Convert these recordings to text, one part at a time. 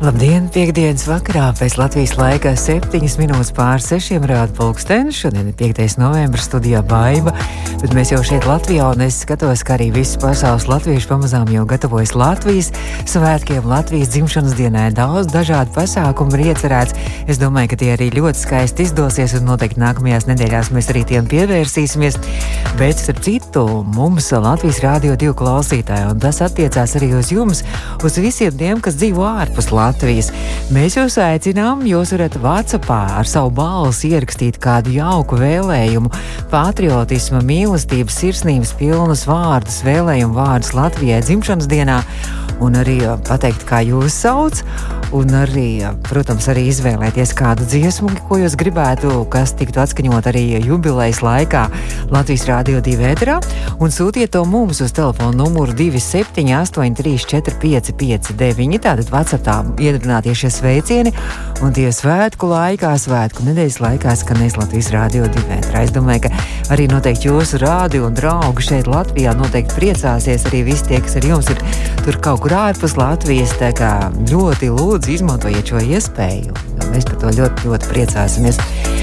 Labdien, piekdienas vakarā pēc Latvijas laika 7 minūtes pār 6 rāda pulkstenis. Šodien ir 5. novembris studijā Baiva, bet mēs jau šeit Latvijā un es skatos, ka arī visas pasaules latvieši pamazām jau gatavojas Latvijas svētkiem, Latvijas dzimšanas dienai. Daudz dažādu pasākumu ir iecerēts. Es domāju, ka tie arī ļoti skaisti izdosies un noteikti nākamajās nedēļās mēs arī tiem pievērsīsimies. Bet, starp citu, mums Latvijas rādio divu klausītāji, un tas attiecās arī uz jums, uz visiem tiem, kas dzīvo ārpus Latvijas. Latvijas. Mēs jūs aicinām, jūs varat Vācijā ar savu balsi ierakstīt kādu jauku vēlējumu, patriotisma, mīlestības, sirsnības pilnus vārdus, vēlējumu vārdus Latvijai dzimšanas dienā un arī pateikt, kā jūs sauc, un arī, protams, arī izvēlēties kādu dziesmu, ko jūs gribētu, kas tiktu atskaņot arī jubilejas laikā Latvijas Rādio 2 ēterā, un sūtiet to mums uz telefonu numuru 278-345-59. Tātad Vācijā iedrinātie šie sveicieni, un tie svētku laikā, svētku nedēļas laikā skanēs Latvijas Rādio 2 ēterā. Es domāju, ka arī noteikti jūsu rādi un draugi šeit Latvijā noteikti priecāsies arī visi tie, kas ar jums ir tur kaut kur ārpus Latvijas. Tā kā ļoti lūdzu izmantojiet šo iespēju, mēs par to ļoti, ļoti priecāsimies.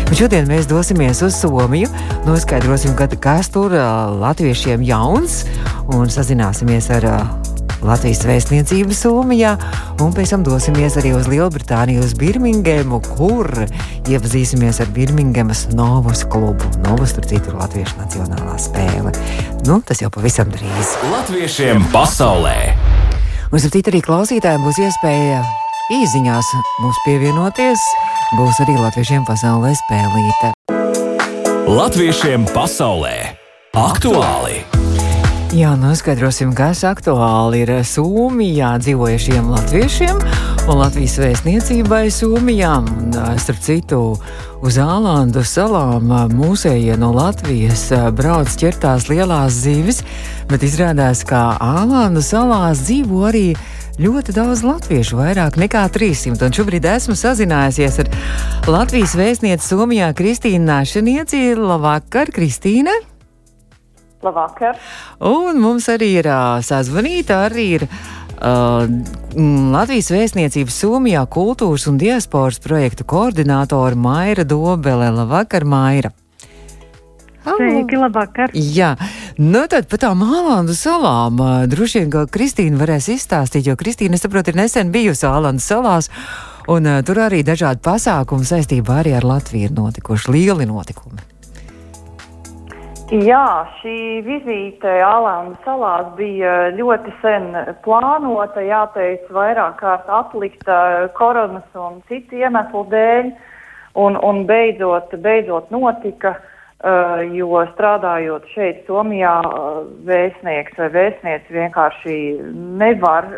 Bet šodien mēs dosimies uz Somiju, noskaidrosim, kas tur latviešiem jauns un sazināsimies ar Latvijas vēstniecību Somijā, un pēc tam dosimies arī uz Lielbritāniju, uz Birmingemu, kur iepazīsimies ar Birmingemas Novas klubu. Novas tur citur ir Latviešu nacionālā spēle. Nu, tas jau pavisam drīz. Latviešiem pasaulē! Un saprīt, arī klausītājiem būs iespēja īsiņās mums pievienoties. Būs arī Latviešiem pasaulē spēlīta. Latviešiem pasaulē aktuāli! Jā, noskaidrosim, kas aktuāli ir Somijā dzīvojušiem latviešiem un Latvijas vēstniecībai Somijā. Starp citu, uz Ālandu salām mūsējie no Latvijas brauc ķertās lielās zivis, bet izrādās, ka Ālandu salās dzīvo arī ļoti daudz latviešu, vairāk nekā 300. Un šobrīd esmu sazinājusies ar Latvijas vēstnieci Somijā Kristīnu Našanieci. Labvakar, Kristīne! Labvakar. Un mums arī ir sazvanīta, arī ir uh, Latvijas vēstniecības Somijā kultūras un diasporas projektu koordinātora Maira Dobele. Labvakar, Maira! Sveiki, labvakar! Jā, nu tad par tām Ālandu salām droši vien, ka Kristīna varēs izstāstīt, jo Kristīna, es saprotu, ir nesen bijusi Ālandu salās, un uh, tur arī dažādi pasākumi saistībā arī ar Latviju ir notikuši, lieli notikumi. Jā, šī vizīte Alānu salās bija ļoti sen plānota, jāteic, vairāk kārt atlikta koronas un citu iemeslu dēļ, un, un beidzot, beidzot notika, uh, jo strādājot šeit Somijā, uh, vēstnieks vai vēstnieks vienkārši nevar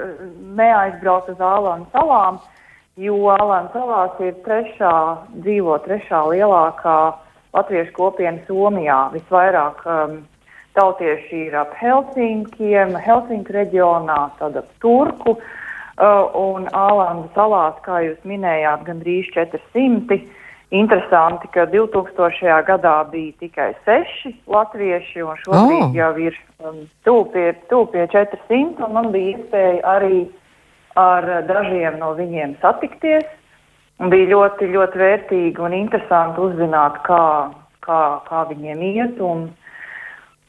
neaizbraukt uz Alānu salām, jo Alānu salās ir trešā, dzīvo trešā lielākā latviešu kopienu Somijā. Visvairāk um, tautieši ir ap Helsinkiem, Helsinku reģionā, tad ap Turku uh, un Ālandu salās, kā jūs minējāt, gandrīz 400. Interesanti, ka 2000. gadā bija tikai seši latvieši, un šobrīd oh. jau ir um, tuvu pie, tuv pie 400, un man bija iespēja arī ar dažiem no viņiem satikties. Bija ļoti, ļoti vērtīgi un interesanti uzzināt, kā, kā, kā viņiem iet un,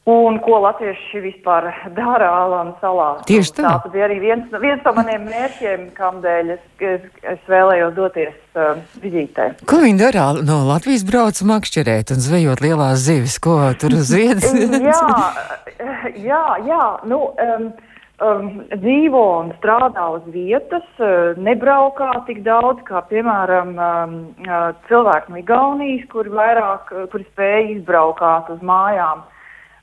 un ko latvieši vispār dara Alāna salā. Tieši tā. Tā bija arī viens, viens no maniem mērķiem, kādēļ es, es, es vēlējos doties uh, vizītē. Ko viņi dara? No Latvijas brauc makšķerēt un zvejot lielās zivis. Ko tur uz vietas? jā, jā, jā. Nu, um, um, dzīvo un strādā uz vietas, uh, nebraukā tik daudz kā, piemēram, um, uh, cilvēki no Igaunijas, kuri vairāk, uh, kuri spēja izbraukāt uz mājām.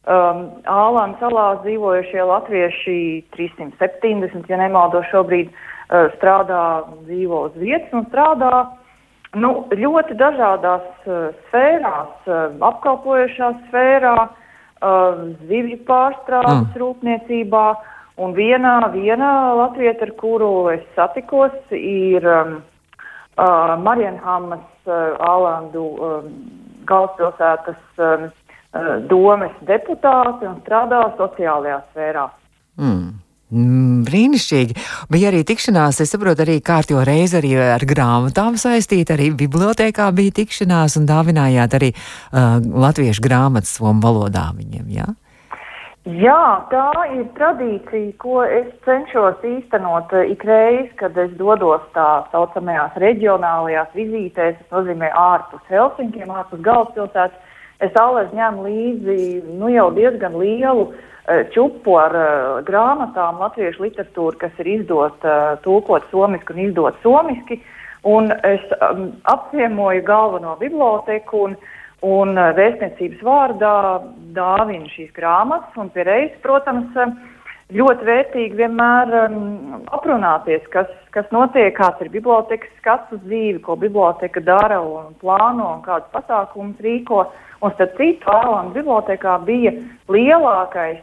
Um, Ālāna salās dzīvojušie latvieši 370, ja nemaldo šobrīd, uh, strādā, dzīvo uz vietas un strādā nu, ļoti dažādās uh, sfērās, uh, apkalpojušā sfērā, uh, zivju pārstrādes mm. rūpniecībā, uh, Un viena, viena latvieta, ar kuru es satikos, ir um, uh, Marienhamas uh, Ālandu um, galvaspilsētas um, domes deputāti un strādā sociālajā sfērā. Mm. Mm, brīnišķīgi. Bija arī tikšanās, es saprotu, arī kārtjo reizi arī ar grāmatām saistīta, arī bibliotēkā bija tikšanās un dāvinājāt arī uh, latviešu grāmatas somu valodā viņiem, jā? Jā, tā ir tradīcija, ko es cenšos īstenot ikreiz, kad es dodos tā saucamajās reģionālajās vizītēs, tas nozīmē ārpus Helsinkiem, ārpus galvaspilsētas. Es allaž ņemu līdzi, nu jau diezgan lielu uh, Eh, čupu ar uh, grāmatām, latviešu literatūru, kas ir izdota, uh, tulkot somiski un izdot somiski. Un es um, apciemoju galveno biblioteku un, un uh, vēstniecības vārdā dāvinu šīs grāmatas. Un pie reizes, protams, ļoti vērtīgi vienmēr um, aprunāties, kas, kas notiek, kāds ir bibliotekas skats uz dzīvi, ko biblioteka dara un plāno un kādus pasākumus rīko. Un starp citu, Ārlanda bibliotekā bija lielākais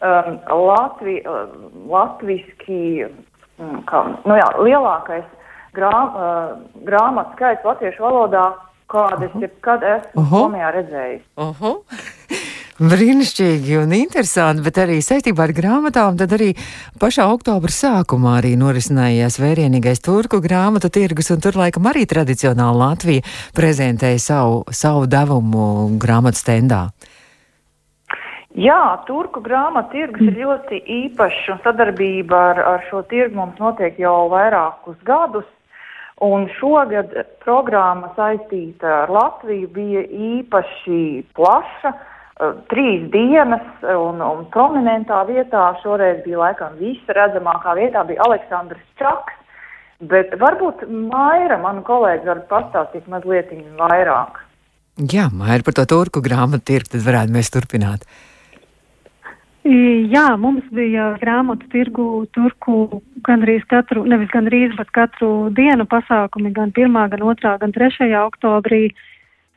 um, Latvi, uh, latviski, um, kā, nu jā, lielākais grā, uh, grāmatu skaits latviešu valodā, kādas uh -huh. jebkad esmu uh -huh. Somijā redzējis. Uh -huh. Brīnišķīgi un interesanti, bet arī saistībā ar grāmatām, tad arī pašā oktobra sākumā arī norisinājās vērienīgais turku grāmatu tirgus, un tur laikam arī tradicionāli Latvija prezentēja savu, savu devumu grāmatu stendā. Jā, turku grāmatu tirgus ir ļoti īpašs un sadarbība ar, ar šo tirgu mums notiek jau vairākus gadus. Un šogad programma saistīta ar Latviju bija īpaši plaša, uh, trīs dienas, un, un prominentā vietā šoreiz bija laikam visa redzamākā vietā bija Aleksandrs Čaks, bet varbūt Maira, manu kolēģi, var pastāstīt mazliet vairāk. Jā, Maira, par to turku grāmatu tirgu tad varētu mēs turpināt. Jā, mums bija grāmatu tirgu turku gandrīz katru, nevis gandrīz, bet katru dienu pasākumi, gan 1, gan 2, gan 3. oktobrī.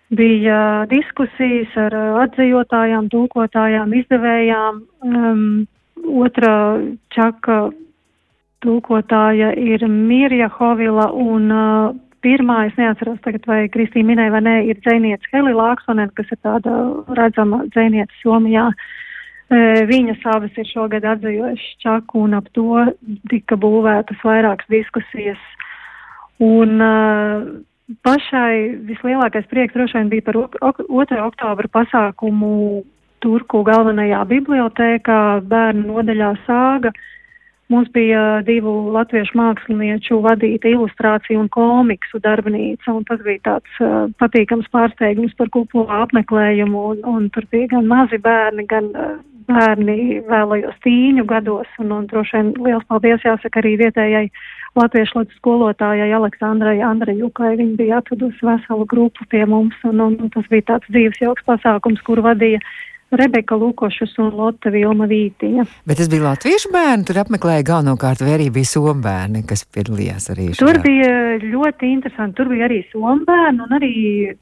Bija diskusijas ar atzījotājām, tulkotājām, izdevējām. Um, otra čaka tulkotāja ir Mirja Hovila un uh, pirmā, es neatceros tagad, vai Kristīna minēja vai nē, ir dzēniece Heli Lāksonen, kas ir tāda redzama dzēniece Somijā. Uh, Viņas abas ir šogad atzījušas čaku un ap to tika būvētas vairākas diskusijas. Un uh, pašai vislielākais prieks droši vien bija par 2. oktobra pasākumu Turku galvenajā bibliotēkā bērnu nodaļā sāga. Mums bija divu latviešu mākslinieču vadīta ilustrācija un komiksu darbnīca, un tas bija tāds uh, patīkams pārsteigums par kupo apmeklējumu, un, un tur bija gan mazi bērni, gan uh, bērni vēlajos tīņu gados, un, un droši vien liels paldies jāsaka arī vietējai latviešu līdz skolotājai Aleksandrai Andrejukai. Viņa bija atvedusi veselu grupu pie mums, un, un, un tas bija tāds dzīves jauks pasākums, kur vadīja Rebeka Lukošus un Lotte Vilma Vītiņa. Bet tas bija latviešu bērni, tur apmeklēja galvenokārt, vai arī bija somu bērni, kas piedalījās arī šajā? Tur bija ļoti interesanti, tur bija arī somu bērni, un arī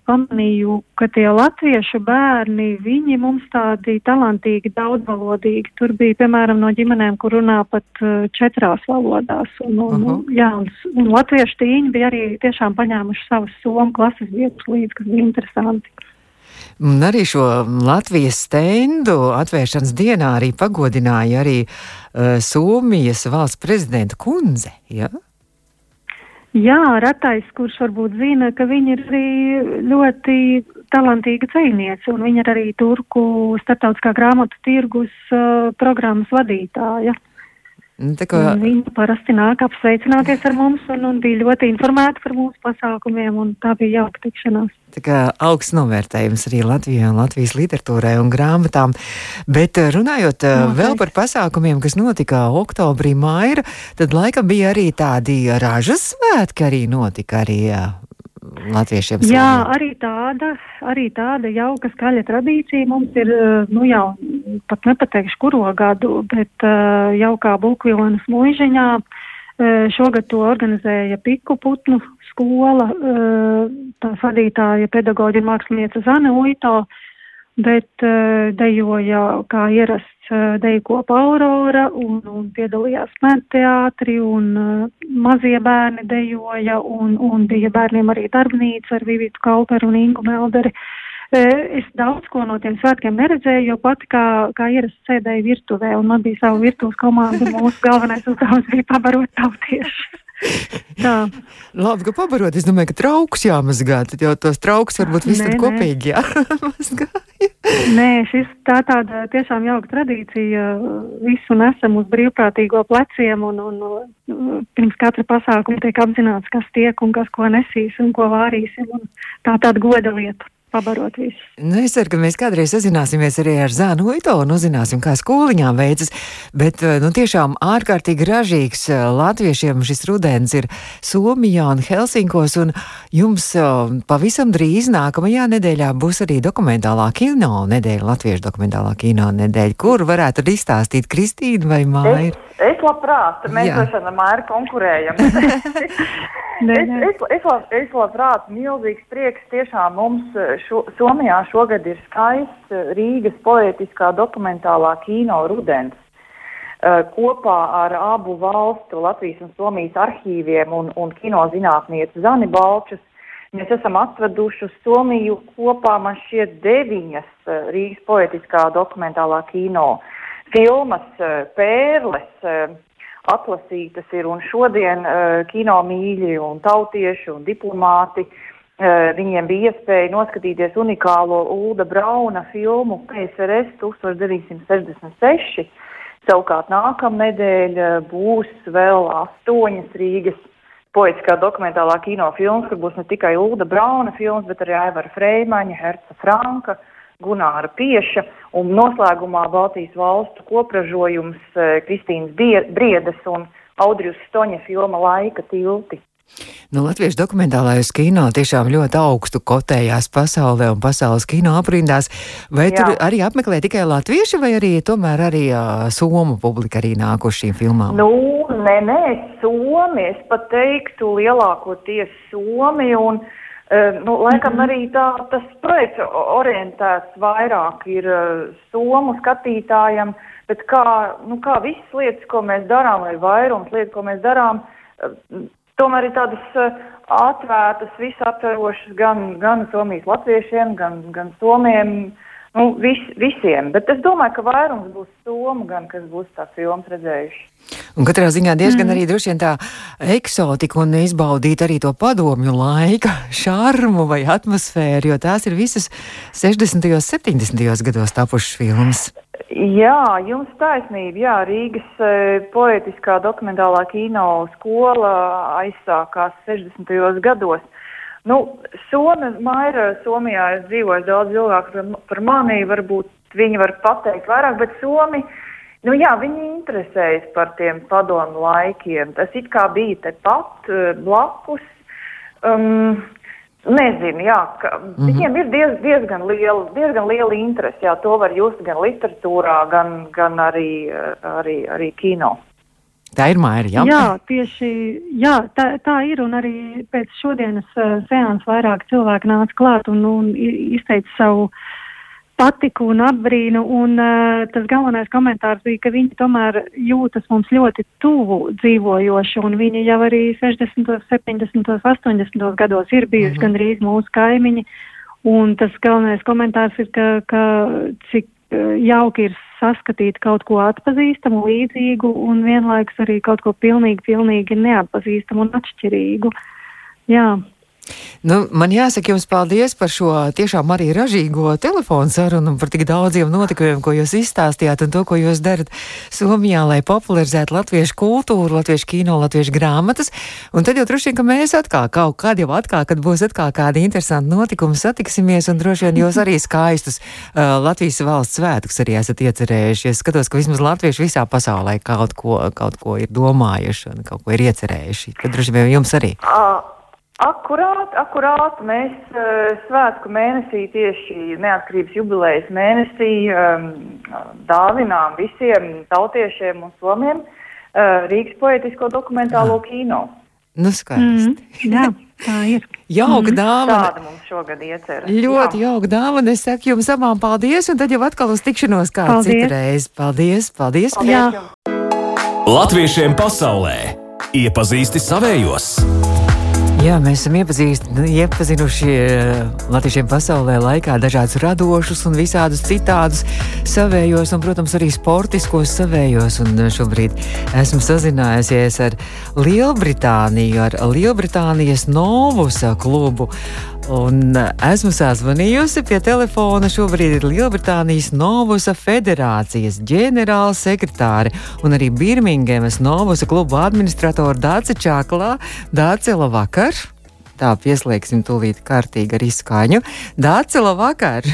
pamanīju, ka tie latviešu bērni, viņi mums tādi talantīgi, daudzvalodīgi. Tur bija, piemēram, no ģimenēm, kur runā pat uh, četrās valodās, un, un, uh -huh. jā, un, un latviešu tīņi bija arī tiešām paņēmuši savas somu klases vietas līdz, kas bija interesanti. Un arī šo Latvijas stendu atvēršanas dienā arī pagodināja arī uh, Somijas valsts prezidenta kundze. Ja? Jā, Ratais, kurš varbūt zina, ka viņa ir arī ļoti talantīga cēlniece, un viņa ir arī Turku starptautiskā grāmatu tirgus uh, programmas vadītāja. Nu, kā... Viņa parasti nāk apsveicināties ar mums un, un bija ļoti informēta par mūsu pasākumiem, un tā bija jauka tikšanās. Tā kā augsts novērtējums arī Latvijai un Latvijas literatūrai un grāmatām. Bet eh, runājot eh, vēl par pasākumiem, kas notika oktobrī, maira, tad laikam bija arī tādi ražas svētki arī notika arī eh, latviešiem? Jā, saviem? arī tāda, arī tāda jauka skaļa tradīcija mums ir, eh, nu jau pat nepateikšu, kuro gadu, bet uh, jaukā Bulkvilnas mūžiņā. Uh, šogad to organizēja Piku putnu skola, tās vadītāja pedagoģa mākslinieca Zane Uito, bet uh, dejoja kā ierasts Eh, deju kopa Aurora un, un piedalījās mērteātri un uh, mazie bērni dejoja un, un bija bērniem arī darbnīca ar Vivitu Kauperu un Ingu Melderi. Es daudz ko no tiem svētkiem neredzēju, jo pati kā, kā ierasts sēdēju virtuvē, un man bija savu virtuves komanda, mūsu galvenais uzdevums bija pabarot tautieši. Tā. Labi, ka pabarot. Es domāju, ka trauks jāmazgā. Tad jau tos trauks varbūt tad kopīgi jāmazgā. Nē, šis tā tāda tiešām jauka tradīcija. Visu nesam uz brīvprātīgo pleciem un, un, un pirms katra pasākuma tiek apzināts, kas tiek un kas ko nesīs un ko vārīsim. Un tā tāda goda lieta pabarot visu. Nu, es ceru, ka mēs kādreiz sazināsimies arī ar Zānu Uito un uzzināsim, kā skoliņām veicas. Bet eh, nu, tiešām ārkārtīgi ražīgs eh, latviešiem šis rudens ir Somijā un Helsinkos. Un jums eh, pavisam drīz nākamajā nedēļā būs arī dokumentālā kino nedēļa, latviešu dokumentālā kino nedēļa, kur varētu arī izstāstīt Kristīna vai Māja. Es, es labprāt, mēs ar Māju konkurējam. Nē, nē. Es, es, es, lab, es labprāt, milzīgs prieks tiešām mums šo, Somijā šogad ir skaists eh, Rīgas poetiskā dokumentālā kino rudens. Uh, kopā ar abu valstu, Latvijas un Somijas arhīviem un, un kinozinātnieci Zani Balčus, mēs esam atveduši uz Somiju kopā, man šķiet, deviņas uh, Rīgas poetiskā dokumentālā kino filmas, pērles, atlasītas ir, un šodien kino mīļi un tautieši un diplomāti uh, Eh, viņiem bija iespēja noskatīties unikālo Ulda Brauna filmu PSRS 1966. Savukārt nākamnedēļ eh, būs vēl astoņas Rīgas poetiskā dokumentālā kino filmas, kur būs ne tikai Ulda Brauna filmas, bet arī Aivara Freimaņa, Herca Franka, Gunāra Pieša un noslēgumā Baltijas valstu kopražojums eh, Kristīnas Briedes un Audrijus Stoņa filma Laika tilti. Nu, Latviešu dokumentālais kino tiešām ļoti augstu kotējās pasaulē un pasaules kino aprindās. Vai Jā. tur arī apmeklē tikai latvieši, vai arī tomēr arī uh, somu publika arī nāk uz šīm filmām? Nu, nē, nē, somi, es pat teiktu lielākoties somi un, uh, nu, laikam -hmm. arī tā, tas projekts orientēts vairāk ir uh, somu skatītājam, bet kā, nu, kā visas lietas, ko mēs darām, vai vairums lietas, ko mēs darām, tomēr ir tādas uh, atvērtas, visaptverošas gan, gan Somijas latviešiem, gan, gan Somiem. Nu, vis, visiem, bet es domāju, ka vairums būs somu, gan kas būs tās filmas redzējuši. Un katrā ziņā diezgan mm. arī droši vien tā eksotika un izbaudīt arī to padomju laika šarmu vai atmosfēru, jo tās ir visas 60. un 70. gados tapušas filmas. Jā, jums taisnība. Jā, Rīgas e, poetiskā dokumentālā kino skola aizsākās 60. gados. Nu, Somi, Maira, Somijā es dzīvoju daudz ilgāk par, mani, varbūt viņi var pateikt vairāk, bet Somi, nu jā, viņi interesējas par tiem padomu laikiem. Tas it kā bija tepat e, blakus. Um, Nezinu, jā, ka mm -hmm. viņiem ir diez, diezgan, liela, diezgan liela interese. Jā, to var just gan literatūrā, gan, gan arī, arī, arī kino. Tā ir māja, jā. Jā, tieši jā, tā, tā ir. Un arī pēc šodienas uh, sēnes vairāk cilvēki nāca klāt un, un izteica savu uh, patiku un apbrīnu, un uh, tas galvenais komentārs bija, ka viņi tomēr jūtas mums ļoti tuvu dzīvojoši, un viņi jau arī 60., 70., 80. gados ir bijuši -hmm. gandrīz mūsu kaimiņi, un tas galvenais komentārs ir, ka, ka cik uh, jauki ir saskatīt kaut ko atpazīstamu, līdzīgu, un vienlaikus arī kaut ko pilnīgi, pilnīgi neatpazīstamu un atšķirīgu. Jā. Nu, man jāsaka jums paldies par šo tiešām arī ražīgo telefonu sarunu un par tik daudziem notikumiem, ko jūs izstāstījāt un to, ko jūs darat Somijā, lai popularizētu latviešu kultūru, latviešu kino, latviešu grāmatas. Un tad jau droši vien, ka mēs atkal kaut kad jau atkal, kad būs atkal kādi interesanti notikumi, satiksimies un droši vien jūs arī skaistus uh, Latvijas valsts svētkus arī esat iecerējuši. Es skatos, ka vismaz latvieši visā pasaulē kaut ko, kaut ko ir domājuši un kaut ko ir iecerējuši. Tad droši vien jums arī. Uh. Akurāt, akurāt, mēs uh, svētku mēnesī, tieši neatkarības jubilejas mēnesī, um, dāvinām visiem tautiešiem un somiem uh, Rīgas poetisko dokumentālo kino. Nu, skaisti. Mm, jā, tā ir. Jauka mm. dāvana. Tāda mums šogad iecer. Ļoti jā. jauka dāvana. Es saku jums abām paldies, un tad jau atkal uz tikšanos kādu citu reizi. Paldies, paldies. paldies jā. Jums. Latviešiem pasaulē iepazīsti savējos. Jā, mēs esam iepazinuši eh, latviešiem pasaulē laikā dažādus radošus un visādus citādus savējos, un, protams, arī sportiskos savējos. Un šobrīd esmu sazinājusies ar Lielbritāniju, ar Lielbritānijas Novusa klubu. Un esmu sazvanījusi pie telefona. Šobrīd ir Lielbritānijas Novusa federācijas ģenerāla sekretāre un arī Birmingemas Novusa kluba administratora Dāce Čaklā. Dāce, labvakar! Tā pieslēgsim tūlīt kārtīgi ar izskaņu. Dāce, labvakar!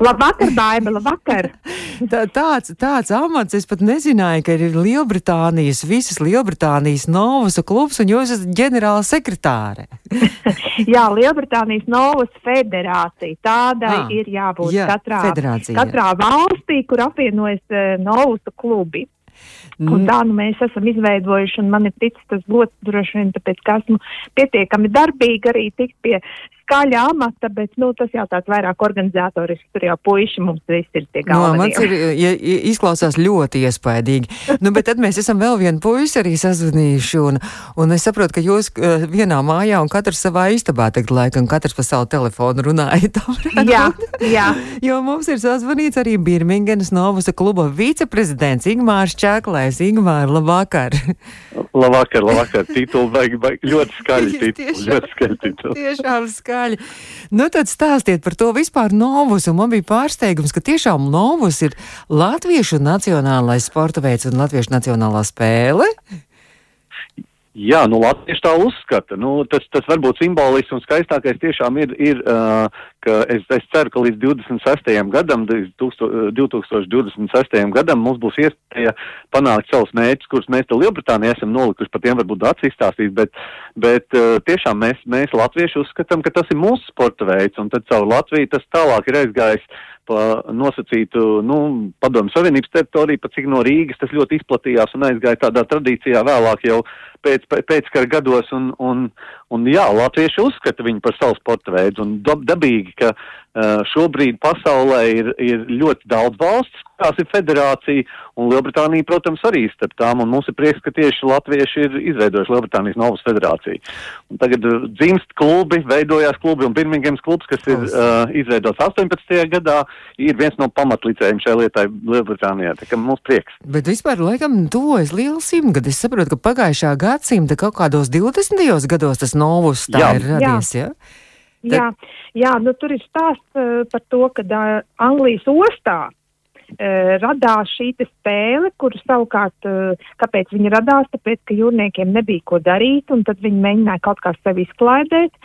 Labvakar, Baiba, labvakar! Tā, tāds, tāds amats, es pat nezināju, ka ir Lielbritānijas, visas Lielbritānijas Novas klubs, un jūs esat ģenerāla sekretāre. jā, Lielbritānijas Novas federācija. Tādai ah, ir jābūt jā, katrā, federācija, katrā valstī, kur apvienojas uh, Novas klubi. Un tā nu mēs esam izveidojuši, un man ir ticis tas gods droši vien, tāpēc, ka esmu pietiekami darbīga arī tikt pie skaļa amata, bet nu, tas jau tāds vairāk organizatorisks. Tur jau puiši mums viss ir tie galvenie. No, mans ir, ja, izklausās ļoti iespaidīgi. nu, bet tad mēs esam vēl vienu puisi arī sazvanījuši, un, un es saprotu, ka jūs uh, vienā mājā un katrs savā istabā tagad laikam katrs pa savu telefonu runājat. jā, jā. jo mums ir sazvanīts arī Birmingenas Novusa kluba viceprezidents Ingmārs Čaklais. Ingmār, labvakar! labvakar, labvakar! Titulu vajag, vajag ļoti skaļi titulu. Ļoti skaļi titulu. Tiešām skaļi skaļi. Nu, tad stāstiet par to vispār Novus, un man bija pārsteigums, ka tiešām Novus ir latviešu nacionālais sporta veids un latviešu nacionālā spēle. Jā, nu, Latvieši tā uzskata. Nu, tas, tas varbūt simbolisks un skaistākais tiešām ir, ir uh, ka es, es ceru, ka līdz 26. gadam, 2026. gadam mums būs iespēja panākt savus mērķus, kurus mēs te Lielbritānijā esam nolikuši, par tiem varbūt dāts izstāstīt, bet, bet uh, tiešām mēs, mēs Latvieši uzskatām, ka tas ir mūsu sporta veids, un tad caur Latviju tas tālāk ir aizgājis pa nosacītu, nu, padomu savienības teritoriju, pat cik no Rīgas tas ļoti izplatījās un aizgāja tādā tradīcijā vēlāk jau pēc, pēckara gados, un, un, un jā, latvieši uzskata viņu par savu sporta veidu, un dab, dabīgi, ka uh, šobrīd pasaulē ir, ir ļoti daudz valsts, kurās ir federācija, un Lielbritānija, protams, arī starp tām, un mums ir prieks, ka tieši latvieši ir izveidojuši Lielbritānijas Novas federāciju. Un tagad uh, dzimst klubi, veidojās klubi, un Birmingems klubs, kas ir uh, izveidots 18. gadā, ir viens no pamatlicējiem šai lietai Lielbritānijā, tā kā mums prieks. Bet vispār, laikam, tuvojas liels simtgadis. Es saprotu, ka pagājušā gadsimta kaut kādos 20. gados tas Novus tā jā. ir radies, jā? Ja? Tad... Jā, jā nu, tur ir stāsts uh, par to, ka uh, Anglijas ostā uh, radās šī spēle, kur savukārt, uh, kāpēc viņa radās, tāpēc, ka jūrniekiem nebija ko darīt, un tad viņi mēģināja kaut kā sevi izklaidēt.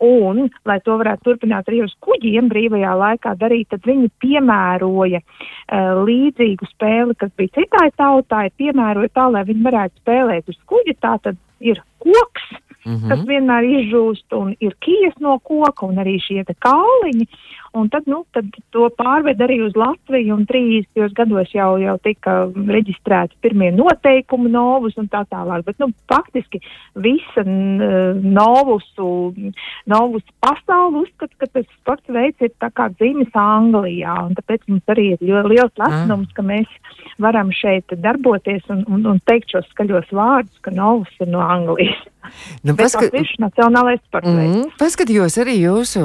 Un, lai to varētu turpināt arī uz kuģiem brīvajā laikā darīt, tad viņi piemēroja uh, līdzīgu spēli, kas bija citai tautai, piemēroja tā, lai viņi varētu spēlēt uz kuģa. Tā tad ir koks, mm -hmm. kas vienmēr izžūst, un ir kijas no koka, un arī šie kāliņi. Un tad, nu, tad to pārved arī uz Latviju, un 30 gados jau, jau tika reģistrēti pirmie noteikumi novus un tā tālāk. Bet, nu, faktiski visa novusu, novus pasauli uzskata, ka tas sports veids ir tā kā dzimis Anglijā, un tāpēc mums arī ir liels lepnums, mm. ka mēs varam šeit darboties un, un, un teikt šos skaļos vārdus, ka novus ir no Anglijas. Nu, paskat... Nacionālais sports. Mm, paskatījos arī jūsu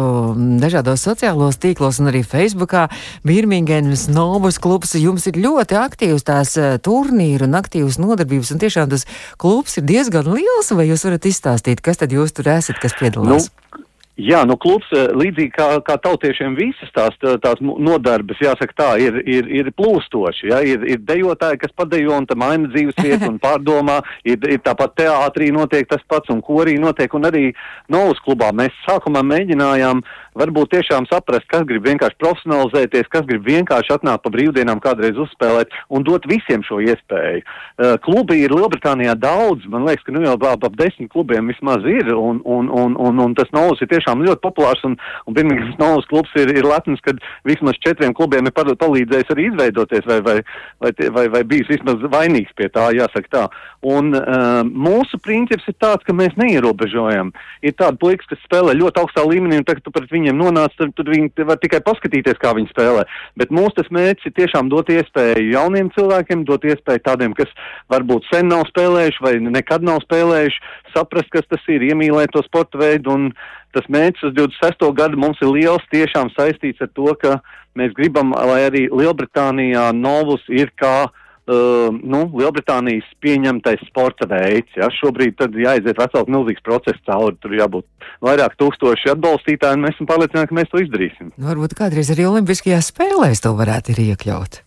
dažādos sociālos tīklos un arī Facebookā. Birmingemas Novus klubs jums ir ļoti aktīvs tās uh, turnīru un aktīvas nodarbības, un tiešām tas klubs ir diezgan liels, vai jūs varat izstāstīt, kas tad jūs tur esat, kas piedalās? Nu. Jā, nu klubs eh, līdzīgi kā, kā tautiešiem visas tās, tās nodarbes, jāsaka tā, ir, ir, ir plūstoši. Ja? Ir, ir dejotāji, kas padejo un tam maina dzīves vietu un pārdomā, ir, ir tāpat teātrī notiek tas pats un korī notiek un arī Novas klubā. Mēs sākumā mēģinājām varbūt tiešām saprast, kas grib vienkārši profesionalizēties, kas grib vienkārši atnākt pa brīvdienām kādreiz uzspēlēt un dot visiem šo iespēju. Uh, klubi ir Lielbritānijā daudz, man liekas, ka nu jau ap desmit klubiem vismaz ir un, un, un, un, un tas Novas ir tieši tiešām ļoti populārs un, un Birmingemas Novas klubs ir, ir lepns, kad vismaz četriem klubiem ir palīdzējis arī izveidoties vai, vai, vai, vai, vai bijis vismaz vainīgs pie tā, jāsaka tā. Un uh, mūsu princips ir tāds, ka mēs neierobežojam. Ir tādi puikas, kas spēlē ļoti augstā līmenī un tagad tu pret viņiem nonāc, tad, tad viņi var tikai paskatīties, kā viņi spēlē. Bet mūsu tas mērķis ir tiešām dot iespēju jauniem cilvēkiem, dot iespēju tādiem, kas varbūt sen nav spēlējuši vai nekad nav spēlējuši, saprast, kas tas ir, iemīlēt to sporta veidu. Un tas mērķis uz 26. gadu mums ir liels, tiešām saistīts ar to, ka mēs gribam, lai arī Lielbritānijā novus ir kā Uh, nu, Lielbritānijas pieņemtais sporta veids. Ja? Šobrīd tad jāiziet vesels milzīgs process cauri, tur jābūt vairāk tūkstoši atbalstītāji, un mēs esam pārliecināti, ka mēs to izdarīsim. Nu, varbūt kādreiz arī Olimpiskajās spēlēs to varētu arī iekļaut.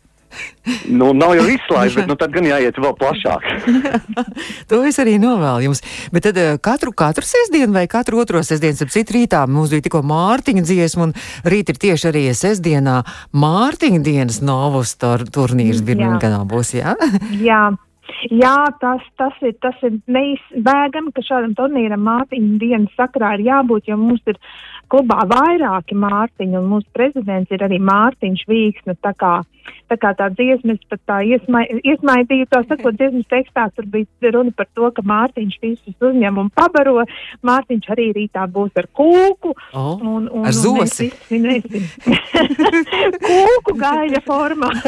Nu, nav jau izslēgts, bet nu, tad gan jāiet vēl plašāk. to es arī novēlu jums. Bet tad eh, katru, katru sestdienu vai katru otro sestdienu, ap citu rītā mums bija tikko Mārtiņa dziesma, un rīt ir tieši arī sestdienā Mārtiņa dienas novus turnīrs Birminganā būs, jā? jā. Jā, tas, tas ir, tas ir neizbēgami, ka šādam turnīram Mārtiņa dienas sakrā ir jābūt, jo mums ir klubā vairāki Mārtiņi, un mūsu prezidents ir arī Mārtiņš Vīksne, tā kā uh, tā kā tā dziesmas pat tā iesmai, iesmaidīja, tā sakot, dziesmas tekstā tur bija runa par to, ka Mārtiņš visus uzņem un pabaro. Mārtiņš arī rītā būs ar kūku. Oh, un, un, ar zosi. kūku gaļa formā.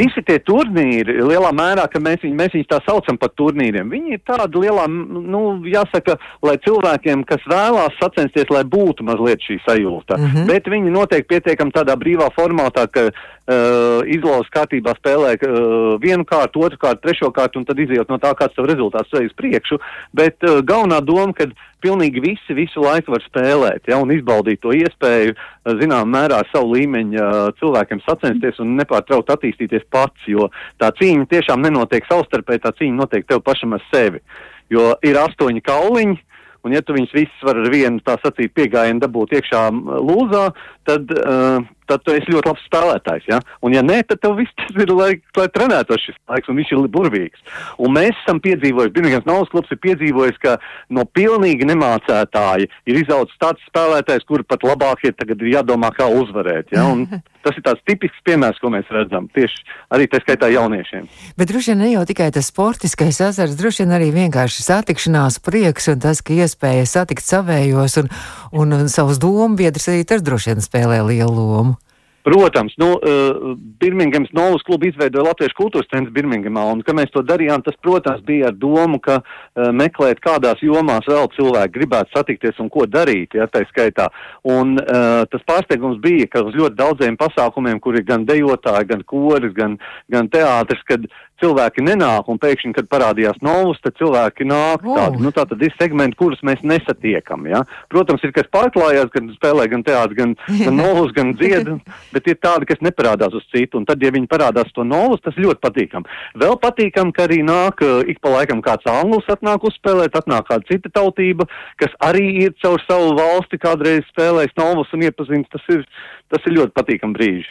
Visi tie turnīri, lielā mērā, ka mēs, viņ, mēs viņus tā saucam par turnīriem, viņi ir tādi lielā, nu, jāsaka, lai cilvēkiem, kas vēlās sacensties, lai būtu mazliet šī sajūta. Mm -hmm. Bet viņi notiek pietiekam tādā brīvā formātā, ka uh, izlauzes kārtībā spēlē uh, vienu kārtu, otru kārtu, trešo kārtu un tad izjūt no tā, kāds tev rezultāts veids priekšu. Bet uh, galvenā doma, ka pilnīgi visi visu laiku var spēlēt, ja, un izbaudīt to iespēju, uh, zinām, mērā savu līmeņu uh, cilvēkiem sacensties un nepārtraukt attīstīties pats, jo tā cīņa tiešām nenotiek savstarpēji, tā cīņa notiek tev pašam ar sevi. Jo ir astoņi kauliņi, un ja tu viņus visus var ar vienu, tā sacīt, piegājienu dabūt iekšā lūzā, tad uh, tad tu esi ļoti labs spēlētājs. Ja? Un, ja nē, tad tev viss tas ir, lai, lai trenētos šis laiks, un viņš ir burvīgs. Un mēs esam piedzīvojuši, Birmingemas Naudas klubs ir piedzīvojis, ka no pilnīgi nemācētāji ir izaudzis tāds spēlētājs, kur pat labāk ir tagad jādomā, kā uzvarēt. Ja? Un tas ir tāds tipisks piemērs, ko mēs redzam tieši arī tā skaitā jauniešiem. Bet droši vien ne jau tikai tas sportiskais azars, droši vien arī vienkārši satikšanās prieks un tas, ka iespēja satikt savējos un, un, un savus domu biedrus arī tas droši vien spēlē lielu lomu. Protams, nu, uh, Birmingemas Novas klubu izveidoja Latviešu kultūras centrs Birmingemā, un, ka mēs to darījām, tas, protams, bija ar domu, ka uh, meklēt, kādās jomās vēl cilvēki gribētu satikties un ko darīt, ja tā skaitā. Un uh, tas pārsteigums bija, ka uz ļoti daudziem pasākumiem, kur ir gan dejotāji, gan koris, gan, gan teātris, kad cilvēki nenāk, un pēkšņi, kad parādījās novus, tad cilvēki nāk. Oh. Tādi, nu, tā tad ir segmenti, kurus mēs nesatiekam. Ja? Protams, ir kas pārklājās, gan spēlē, gan teātris, gan, gan novus, gan dziedā, bet ir tādi, kas neparādās uz citu. Un tad, ja viņi parādās to novus, tas ļoti patīkam. Vēl patīkam, ka arī nāk ik pa laikam kāds anglis atnāk uzspēlēt, atnāk kāda cita tautība, kas arī ir caur savu valsti kādreiz spēlējis novus un iepazīstināts. Tas ir, tas ir ļoti patīkam brīži.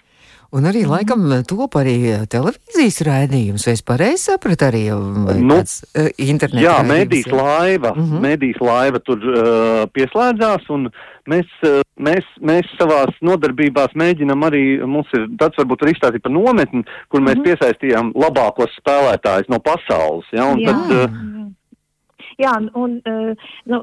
Un arī mhm. laikam top arī eh, televīzijas raidījums, vai es pareizi sapratu arī nu, uh, internetu. Jā, mēdīs laiva, mhm. -huh. mēdīs laiva tur uh, pieslēdzās un mēs, uh, mēs, mēs savās nodarbībās mēģinam arī, mums ir tāds varbūt arī izstāstīt par nometni, kur mēs mhm. -huh. piesaistījām labākos spēlētājus no pasaules. Ja, un Jā. tad, uh, Jā, un uh, nu,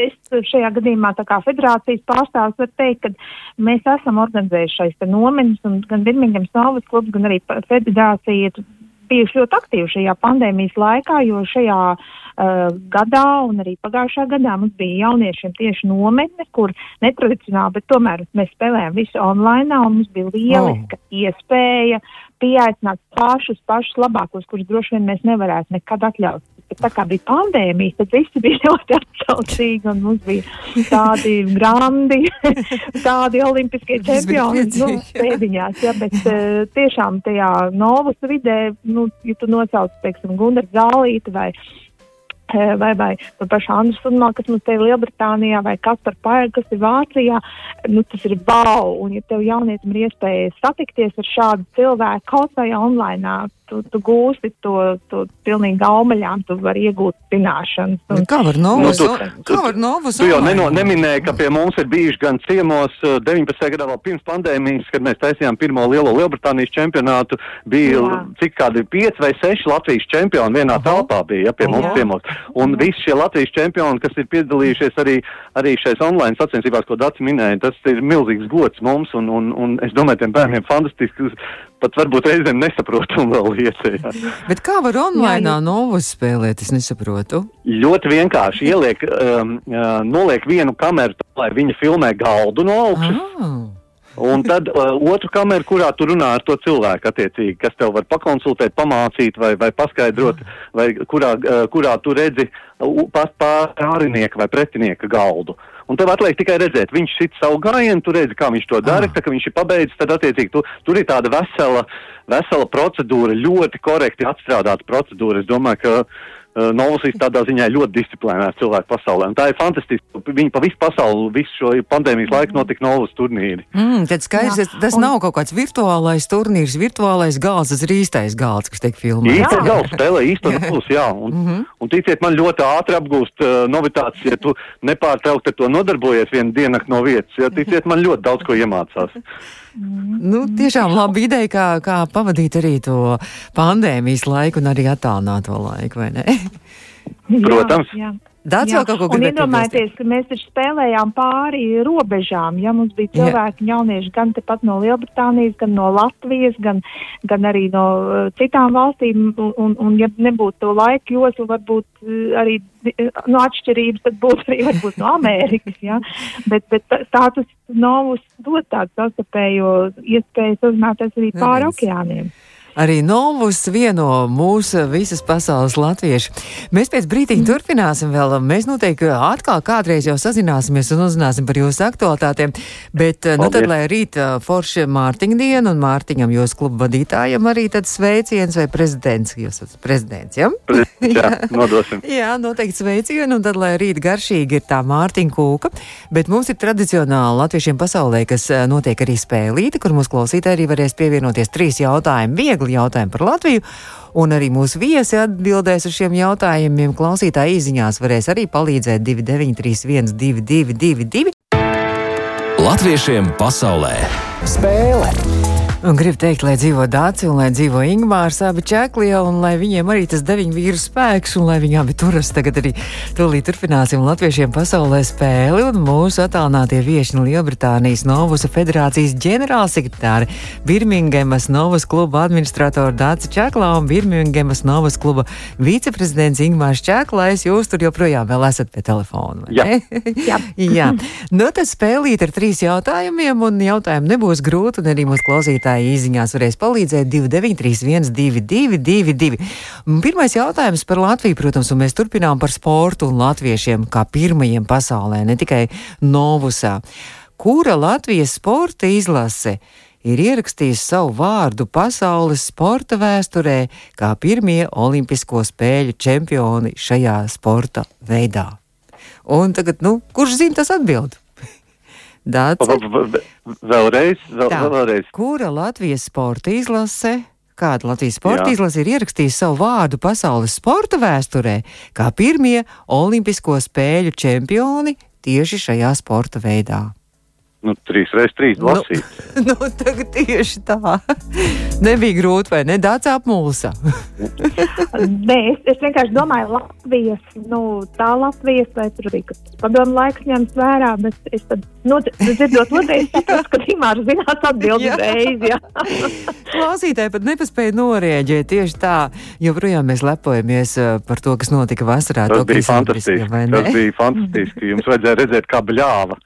es šajā gadījumā tā kā federācijas pārstāvs var teikt, ka mēs esam organizējuši šais nometnes, un gan Birmingemas Novas klubs, gan arī federācija ir bijuši ļoti aktīvi šajā pandēmijas laikā, jo šajā uh, gadā un arī pagājušā gadā mums bija jauniešiem tieši nometne, kur netradicionāli, bet tomēr mēs spēlējām visu online, un mums bija lieliska oh. iespēja pieaicināt pašus, pašus labākos, kurus droši vien mēs nevarētu nekad atļaut bet tā kā bija pandēmija, tad visi bija ļoti atsaucīgi un mums bija tādi grandi, tādi olimpiskie čempioni, nu, pēdiņās, ja, bet uh, tiešām tajā novas vidē, nu, ja tu nosauc, teiksim, Gundar Zālīti vai eh, vai, vai par pašu Andru Sunmā, kas mums te ir Lielbritānijā, vai Kaspar Paēga, kas ir Vācijā, nu tas ir bau, un ja tev jaunietim ir iespēja satikties ar šādu cilvēku kaut vai online, tu, tu gūsti to, to pilnīgi aumaļām, tu vari iegūt zināšanas. Un, kā var novus? Nu, tu, kā var novus? Tu jau neno, neminēji, ka pie mums ir bijuši gan ciemos 19. gadā vēl pirms pandēmijas, kad mēs taisījām pirmo lielo Lielbritānijas čempionātu, bija Jā. cik kādi 5 vai 6 Latvijas čempioni vienā Aha. telpā bija, ja pie mums Jā. ciemos. Un visi šie Latvijas čempioni, kas ir piedalījušies arī, arī šais online sacensībās, ko Dats minēja, tas ir milzīgs gods mums, un, un, un es domāju, tiem bērniem fantastiski, pat varbūt reizēm nesaprotam vēl iesējā. Bet kā var online novus spēlēt, es nesaprotu? Ļoti vienkārši ieliek, um, uh, noliek vienu kameru, lai viņa filmē galdu no augšas. Ah. Un tad uh, otru kameru, kurā tu runā ar to cilvēku, attiecīgi, kas tev var pakonsultēt, pamācīt vai, vai paskaidrot, vai kurā, uh, kurā tu redzi uh, pārinieku vai pretinieka galdu. Un tev atliek tikai redzēt, viņš sit savu gājienu, tu redzi, kā viņš to dara, ah. tā kā viņš ir pabeidzis, tad attiecīgi tu, tur ir tāda vesela, vesela procedūra, ļoti korekti atstrādāta procedūra. Es domāju, ka Novosīs tādā ziņā ļoti disciplinēts cilvēku pasaulē. Un tā ir fantastiski. Viņi pa visu pasauli, visu šo pandēmijas laiku notika Novas turnīri. Mm, tad skaidrs, Jā. tas un... nav kaut kāds virtuālais turnīrs, virtuālais gals, tas ir īstais gals, kas tiek filmēts. Īstais gals spēlē īsto novus, jā. Un, mm -hmm. un ticiet, man ļoti ātri apgūst uh, novitātes, ja tu nepārtraukti ar to nodarbojies vienu diennakti no vietas. Ja, ticiet, man ļoti daudz ko iemācās. Nu, tiešām laba ideja, kā, kā pavadīt arī to pandēmijas laiku un arī attālināto laiku, vai ne? Protams. Jā, jā. Daudz vēl kaut ko gribētu. Iedomājieties, ka mēs taču spēlējām pāri robežām. Ja mums bija cilvēki, Jā. jaunieši gan tepat no Lielbritānijas, gan no Latvijas, gan, gan arī no uh, citām valstīm. Un, un, un ja nebūtu to laika joslu, varbūt uh, arī no atšķirības, tad būtu arī varbūt no Amerikas. Ja? Bet, bet status novus dod tādu sastapējo iespēju sazināties arī pāri okeāniem. Arī Novus vieno mūsu visas pasaules latviešu. Mēs pēc brīdiņa turpināsim vēl. Mēs noteikti atkal kādreiz jau sazināsimies un uzzināsim par jūsu aktualitātēm. Bet, Paldies. nu tad, lai rīt forši Mārtiņa diena un Mārtiņam jūs klubu vadītājam arī tad sveiciens vai prezidents. Jūs esat prezidents, ja? jā, nodosim. jā, noteikti sveicienu un tad, lai rīt garšīgi ir tā Mārtiņa kūka. Bet mums ir tradicionāli latviešiem pasaulē, kas notiek arī spēlīti, kur mūsu klausītāji arī varēs pievienoties trīs jautājumi. Viegli viegli jautājumi par Latviju. Un arī mūsu viesi atbildēs uz šiem jautājumiem. Klausītāji īsiņās varēs arī palīdzēt 2931, 222. Latviešiem pasaulē spēle! Un gribu teikt, lai dzīvo Dācis un lai dzīvo Ingūns, abi čekli, un lai viņiem arī tas deviņu vīru spēks, un lai viņi abi turas. Tagad arī tūlīt turpināsim latviešiem pasaulē spēli, un mūsu attālinātie vieši no Lielbritānijas Novusa federācijas ģenerālsekretāri Birmingemas Novas kluba administratora Dācis Čeklā un Birmingemas Novas kluba viceprezidents Ingūns Čeklais. Jūs tur joprojām vēl esat pie telefona. Jā. Jā. Jā. Nu, tas spēlīt ar trīs jautājumiem, un jautājumi nebūs grūti, un arī mūsu klausītāji klausītāji īsiņās varēs palīdzēt 2931, 222. Pirmais jautājums par Latviju, protams, un mēs turpinām par sportu un latviešiem kā pirmajiem pasaulē, ne tikai Novusā. Kura Latvijas sporta izlase? ir ierakstījis savu vārdu pasaules sporta vēsturē kā pirmie Olimpisko spēļu čempioni šajā sporta veidā. Un tagad, nu, kurš zina, tas atbild? Dācis. Vēlreiz, vēl, Tā, vēlreiz. Kura Latvijas sporta izlase? Kāda Latvijas sporta Jā. izlase ir ierakstījusi savu vārdu pasaules sporta vēsturē, kā pirmie Olimpisko spēļu čempioni tieši šajā sporta veidā? Nu, trīs reizes trīs lasīt. Nu, nu, tagad tieši tā. Nebija grūti, vai ne? Dāts apmulsa. Nē, es, es vienkārši domāju, Latvijas, nu, tā Latvijas, vai tur bija padomu laiks ņemts vērā, bet es tad, nu, dzirdot otrais, saprotu, ka Timārs zinās atbildi reizi, jā. Klausītāji pat nepaspēja norēģēt tieši tā, joprojām mēs lepojamies uh, par to, kas notika vasarā. Tas bija fantastiski. Tas bija fantastiski. Jums vajadzēja redzēt, kā bļāva,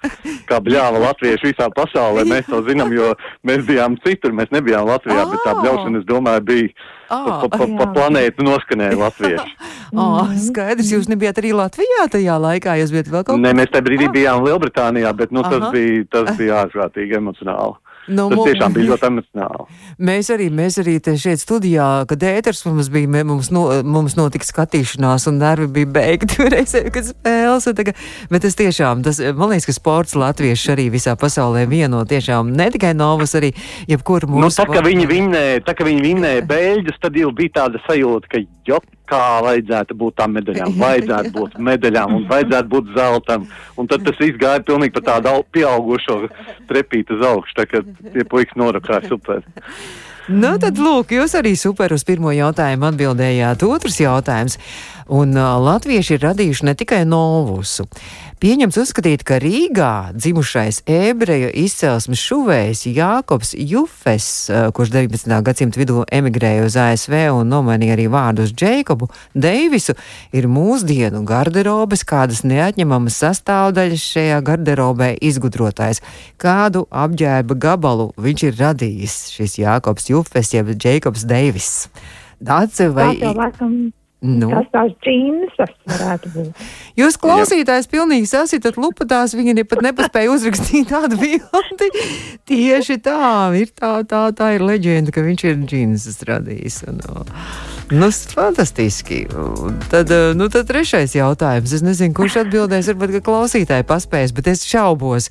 kā bļāva Latvijas latvieši visā pasaulē. Mēs to zinām, jo mēs bijām citur, mēs nebijām Latvijā, oh. bet tā bļaušana, es domāju, bija oh, pa, pa, pa planētu noskanēja latvieši. oh, skaidrs, jūs nebijāt arī Latvijā tajā laikā, jūs bijat vēl kaut kur? Nē, mēs tajā brīdī ah. bijām Lielbritānijā, bet nu, tas, bija, tas bija ārprātīgi emocionāli. Nu, tas tiešām bija ļoti emocionāli. Mēs arī, mēs arī šeit studijā, kad ēters mums bija, mums, no, mums notika skatīšanās un nervi bija beigti reizē, kad spēles. Tagad, bet tas tiešām, tas, man liekas, ka sports latvieši arī visā pasaulē vieno tiešām ne tikai novas, arī jebkuru mūsu. Nu, tā, ka viņi vinnēja, tā, ka viņi vinnēja beļģus, tad jau bija tāda sajūta, ka jop, kā vajadzētu būt tām medaļām, vajadzētu būt medaļām un vajadzētu būt zeltam. Un tad tas viss gāja pilnīgi pa tādu pieaugušo trepītu uz augšu, tā kā tie puikas norakāja super. Nu, tad, lūk, jūs arī super uz pirmo jautājumu atbildējāt. Otrs jautājums. Un uh, latvieši ir radījuši ne tikai novusu. Pieņemts uzskatīt, ka Rīgā dzimušais ebreju izcelsmes šuvējs Jākops Jufes, kurš 19. gadsimta vidū emigrēja uz ASV un nomainīja arī vārdu uz Džeikobu Deivisu, ir mūsdienu garderobes kādas neatņemamas sastāvdaļas šajā garderobē izgudrotājs. Kādu apģērba gabalu viņš ir radījis, šis Jākops Jufes jeb Džeikobs Deivis? Dāce vai... Tā jau laikam Nu. Tas tās džīnsas varētu būt. Jūs klausītājs pilnīgi sasitat lupatās, viņi pat nepaspēja uzrakstīt tādu bildi. Tieši tā, ir tā, tā, tā ir leģenda, ka viņš ir džīnsas radījis. Un, nu, fantastiski. Tad, nu, tad trešais jautājums. Es nezinu, kurš atbildēs, varbūt, ka klausītāji paspēs, bet es šaubos.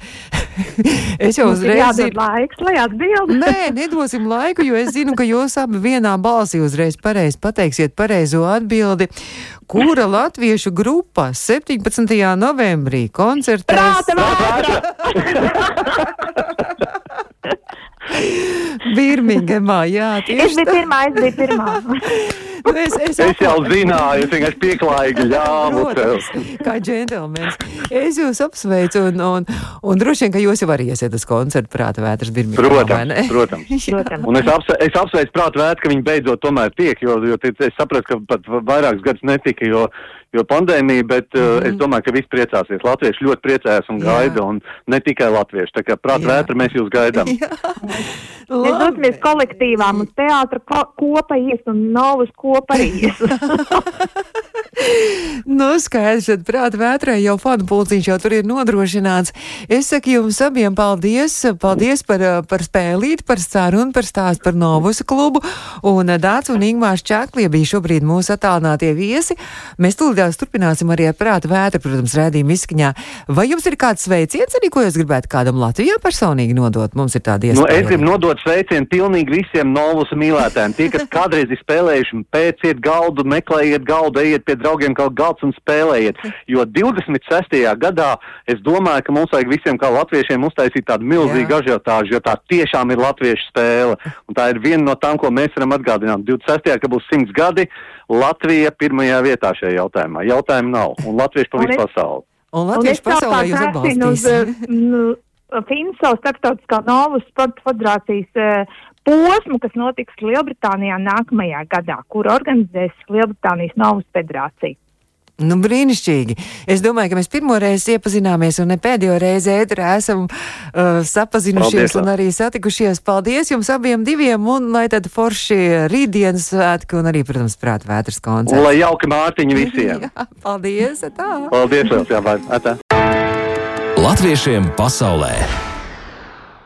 es jau uzreiz. Jādod laiks, lai atbildētu. Nē, nedosim laiku, jo es zinu, ka jūs abi vienā balsī uzreiz pareizi pateiksiet pareizo atbildi. Kura latviešu grupa 17. novembrī koncertēs? Birmingemā, jā, tieši es biju tā. pirmā, es biju pirmā. Nu, es, es, es jau zināju, es vienkārši pieklājīgi ļāvu tev. Kā džentelmenis. Es jūs apsveicu un, un, un droši vien, ka jūs jau arī iesiet uz koncertu prāta vētras Birmingemā. Protams, protams. protams. Un es, apsve, es apsveicu prāta vētru, ka viņi beidzot tomēr tiek, jo, jo es sapratu, ka pat vairākus gadus netika, jo jo pandēmija, bet mm -hmm. uh, es domāju, ka visi priecāsies. Latvieši ļoti priecājas un gaida, Jā. un ne tikai latvieši. Tā kā prāt vētra mēs jūs gaidām. Mēs dosimies kolektīvām uz teātra ko kopa ies un novus kopa ies. nu, skaidrs, tad prāt vētrai jau fanu pulciņš jau tur ir nodrošināts. Es saku jums abiem paldies, paldies par, par spēlīt, par sarunu, par stāstu par novusu klubu, un Dāts un Ingmārs Čaklie bija šobrīd mūsu attālinātie viesi. Mēs tūlīt beigās turpināsim arī ar prāta vētru, protams, rēdījumu izskaņā. Vai jums ir kāds sveiciens arī, ko jūs gribētu kādam Latvijā personīgi nodot? Mums ir tāda iespēja. Nu, es gribu nodot sveicienu pilnīgi visiem novus mīlētājiem. Tie, kas kādreiz ir spēlējuši, pēciet galdu, meklējiet galdu, ejiet pie draugiem kaut galds un spēlējiet. Jo 26. gadā es domāju, ka mums vajag visiem kā latviešiem uztaisīt tādu milzīgu ažiotāžu, jo tā tiešām ir latviešu spēle. Un tā ir viena no tām, ko mēs varam atgādināt. 26. ka būs 100 gadi, Latvija pirmajā vietā šajā jautājumā. Jautājumu nav. Un latvieši pa visu pasauli. Un latviešu pasaulē jūs atbalstīs. Nu, FINSO starptautiskā Novas sporta federācijas uh, posmu, kas notiks Lielbritānijā nākamajā gadā, kur organizēs Lielbritānijas Novas federācija. Nu, brīnišķīgi. Es domāju, ka mēs pirmo reizi iepazināmies un ne pēdējo reizi ēterā esam uh, sapazinušies Paldies, un arī satikušies. Paldies jums abiem diviem un lai tad forši rītdienas svētki un arī, protams, prāt vētras koncerts. Lai jauki Mārtiņi visiem. Jā, paldies, tā. Paldies, jā, vai, tā. Latviešiem pasaulē.